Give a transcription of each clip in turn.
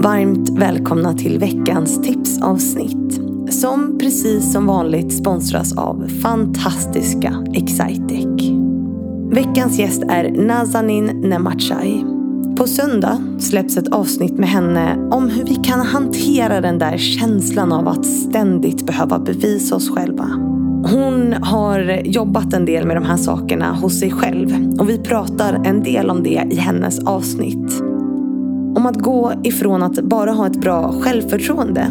Varmt välkomna till veckans tipsavsnitt. Som precis som vanligt sponsras av fantastiska Excitec. Veckans gäst är Nazanin Nemachai. På söndag släpps ett avsnitt med henne om hur vi kan hantera den där känslan av att ständigt behöva bevisa oss själva. Hon har jobbat en del med de här sakerna hos sig själv och vi pratar en del om det i hennes avsnitt. Om att gå ifrån att bara ha ett bra självförtroende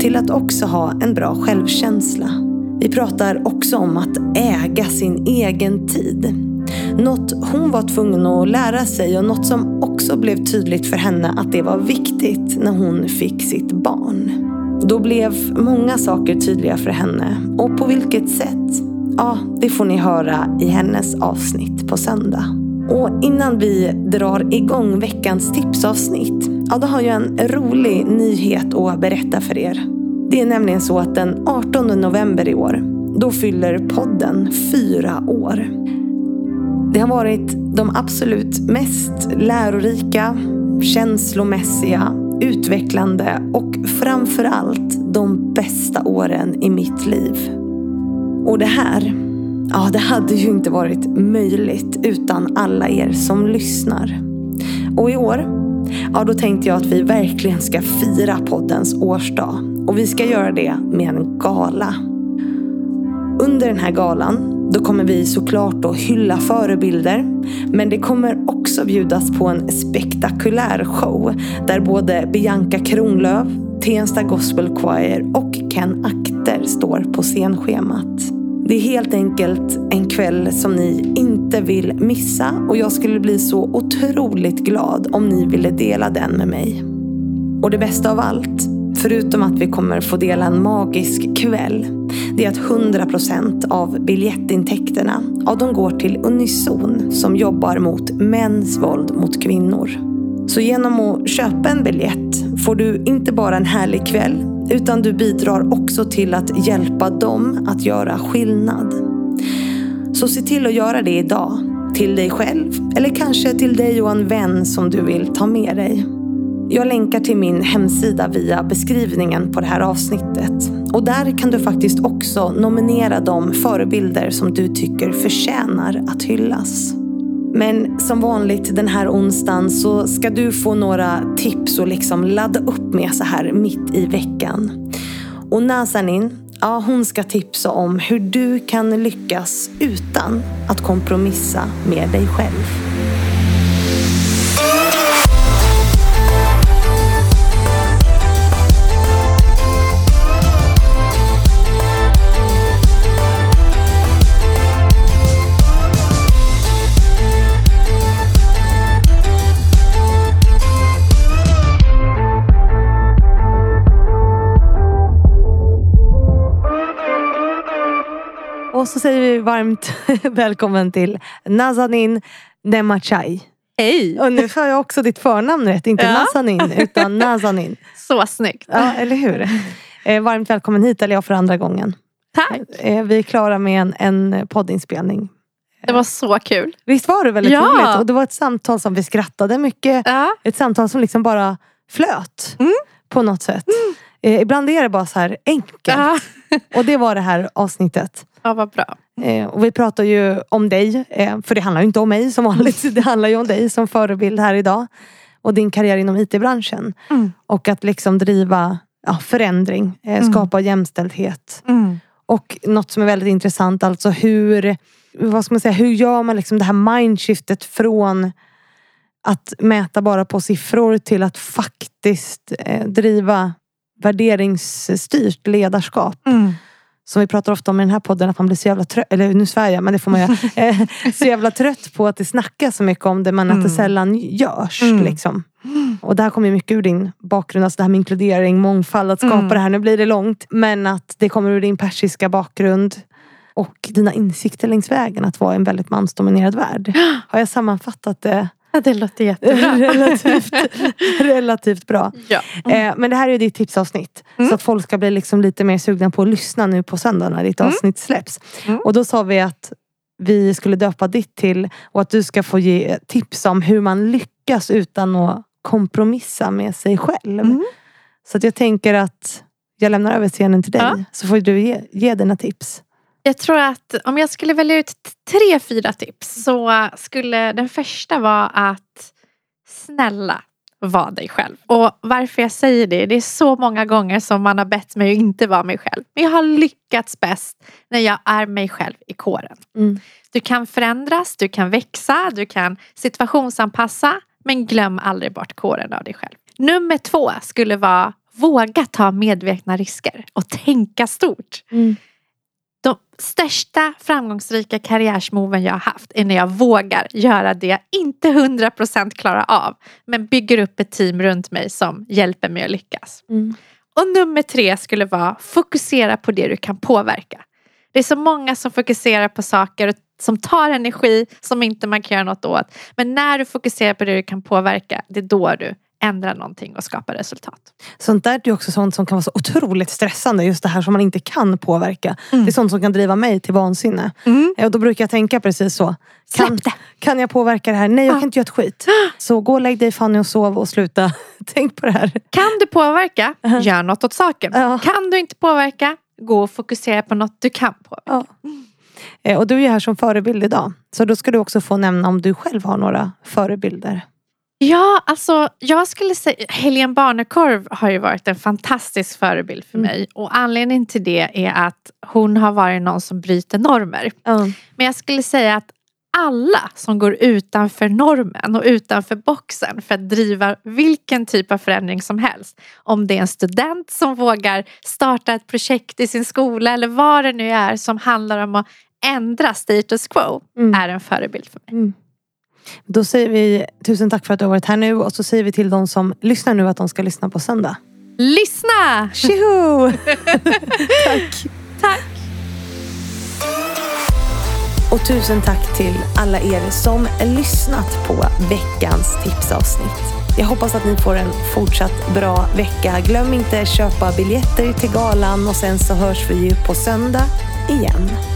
till att också ha en bra självkänsla. Vi pratar också om att äga sin egen tid. Något hon var tvungen att lära sig och något som också blev tydligt för henne att det var viktigt när hon fick sitt barn. Då blev många saker tydliga för henne och på vilket sätt? Ja, det får ni höra i hennes avsnitt på söndag. Och innan vi drar igång veckans tipsavsnitt, ja då har jag en rolig nyhet att berätta för er. Det är nämligen så att den 18 november i år, då fyller podden fyra år. Det har varit de absolut mest lärorika, känslomässiga, utvecklande och framförallt de bästa åren i mitt liv. Och det här, ja det hade ju inte varit möjligt utan alla er som lyssnar. Och i år, ja då tänkte jag att vi verkligen ska fira poddens årsdag. Och vi ska göra det med en gala. Under den här galan då kommer vi såklart att hylla förebilder. Men det kommer också bjudas på en spektakulär show där både Bianca Kronlöf, Tensta Gospel Choir och Ken Akter står på scenschemat. Det är helt enkelt en kväll som ni inte vill missa och jag skulle bli så otroligt glad om ni ville dela den med mig. Och det bästa av allt, förutom att vi kommer få dela en magisk kväll, det är att 100% av biljettintäkterna ja, de går till Unison som jobbar mot mäns våld mot kvinnor. Så genom att köpa en biljett får du inte bara en härlig kväll utan du bidrar också till att hjälpa dem att göra skillnad. Så se till att göra det idag. Till dig själv eller kanske till dig och en vän som du vill ta med dig. Jag länkar till min hemsida via beskrivningen på det här avsnittet. Och där kan du faktiskt också nominera de förebilder som du tycker förtjänar att hyllas. Men som vanligt den här onsdagen så ska du få några tips och liksom ladda upp med så här mitt i veckan. Och Nazanin, ja hon ska tipsa om hur du kan lyckas utan att kompromissa med dig själv. Och så säger vi varmt välkommen till Nazanin Nemachai. Hej! Och nu sa jag också ditt förnamn rätt, inte Ja. Nazanin utan Nazanin. Så snyggt. Ja, eller hur? Eh, varmt välkommen hit, eller jag för andra gången. Tack. Eh, vi är klara med en, en poddinspelning. Det var så kul. Visst var det väldigt Ja. roligt? Och det var ett samtal som vi skrattade mycket. Ja. Ett samtal som liksom bara flöt Mm. på något sätt. Eh, ibland är det bara så här enkelt. Ja. Och det var det här avsnittet. Ja, vad bra. Eh, och vi pratar ju om dig, eh, för det handlar ju inte om mig som vanligt. Det handlar ju om dig som förebild här idag. Och din karriär inom IT-branschen. Mm. Och att liksom driva ja, förändring, eh, Mm. skapa jämställdhet. Mm. Och något som är väldigt intressant, alltså hur, vad ska man säga, hur gör man liksom det här mindshiftet från att mäta bara på siffror till att faktiskt eh, driva värderingsstyrt ledarskap. Som vi pratar ofta om i den här podden, att man blir så jävla trött, eller nu svär jag, men det får man göra. Eh, så jävla trött på att det snackas så mycket om det, men att det Mm. sällan görs. Mm. Liksom. Och det här kommer mycket ur din bakgrund, alltså det här med inkludering, mångfald, att skapa Mm. det här. Nu blir det långt, men att det kommer ur din persiska bakgrund. Och dina insikter längs vägen att vara i en väldigt mansdominerad värld. Har jag sammanfattat det Ja, det låter jättebra. relativt, relativt bra? ja. Eh, men det här är ju ditt tipsavsnitt. Mm. Så att folk ska bli liksom lite mer sugna på att lyssna nu på söndag när ditt Mm. avsnitt släpps. Mm. Och då sa vi att vi skulle döpa ditt till och att du ska få ge tips om hur man lyckas utan att kompromissa med sig själv. Mm. Så att jag tänker att jag lämnar över scenen till dig. Ja. Så får du ge, ge dina tips. Jag tror att om jag skulle välja ut tre, fyra tips så skulle den första vara att snälla vara dig själv. Och varför jag säger det, det är så många gånger som man har bett mig att inte vara mig själv. Men jag har lyckats bäst när jag är mig själv i kåren. Mm. Du kan förändras, du kan växa, du kan situationsanpassa. Men glöm aldrig bort kåren av dig själv. Nummer två skulle vara våga ta medvetna risker och tänka stort. Mm. De största framgångsrika karriärsmoven jag har haft är när jag vågar göra det jag inte 100% klarar av. Men bygger upp ett team runt mig som hjälper mig att lyckas. Mm. Och nummer tre skulle vara fokusera på det du kan påverka. Det är så många som fokuserar på saker som tar energi som inte man kan göra något åt. Men när du fokuserar på det du kan påverka, det är då du ändrar någonting och skapar resultat. Sånt där är också sånt som kan vara så otroligt stressande. Just det här som man inte kan påverka. Mm. Det är sånt som kan driva mig till vansinne. Eh, Och då brukar jag tänka precis så. Kan, kan jag påverka det här? Nej jag Ja. kan inte göra ett skit. Så gå och lägg dig Fanny och sov och sluta. Tänk på det här. Kan du påverka, gör något åt saken. Ja. Kan du inte påverka, gå och fokusera på något du kan påverka. Eh, Och du är här som förebild idag. Så då ska du också få nämna om du själv har några förebilder. Ja, alltså jag skulle säga Helene Barnekorv har ju varit en fantastisk förebild för Mm. mig. Och anledningen till det är att hon har varit någon som bryter normer. Ja. Men jag skulle säga att alla som går utanför normen och utanför boxen för att driva vilken typ av förändring som helst. Om det är en student som vågar starta ett projekt i sin skola eller vad det nu är som handlar om att ändra status quo Mm. är en förebild för mig. Då säger vi tusen tack för att du har varit här nu och så säger vi till de som lyssnar nu att de ska lyssna på söndag. Lyssna! Tjoho! tack! Tack! Och tusen tack till alla er som lyssnat på veckans tipsavsnitt. Jag hoppas att ni får en fortsatt bra vecka. Glöm inte köpa biljetter till galan och sen så hörs vi ju på söndag igen.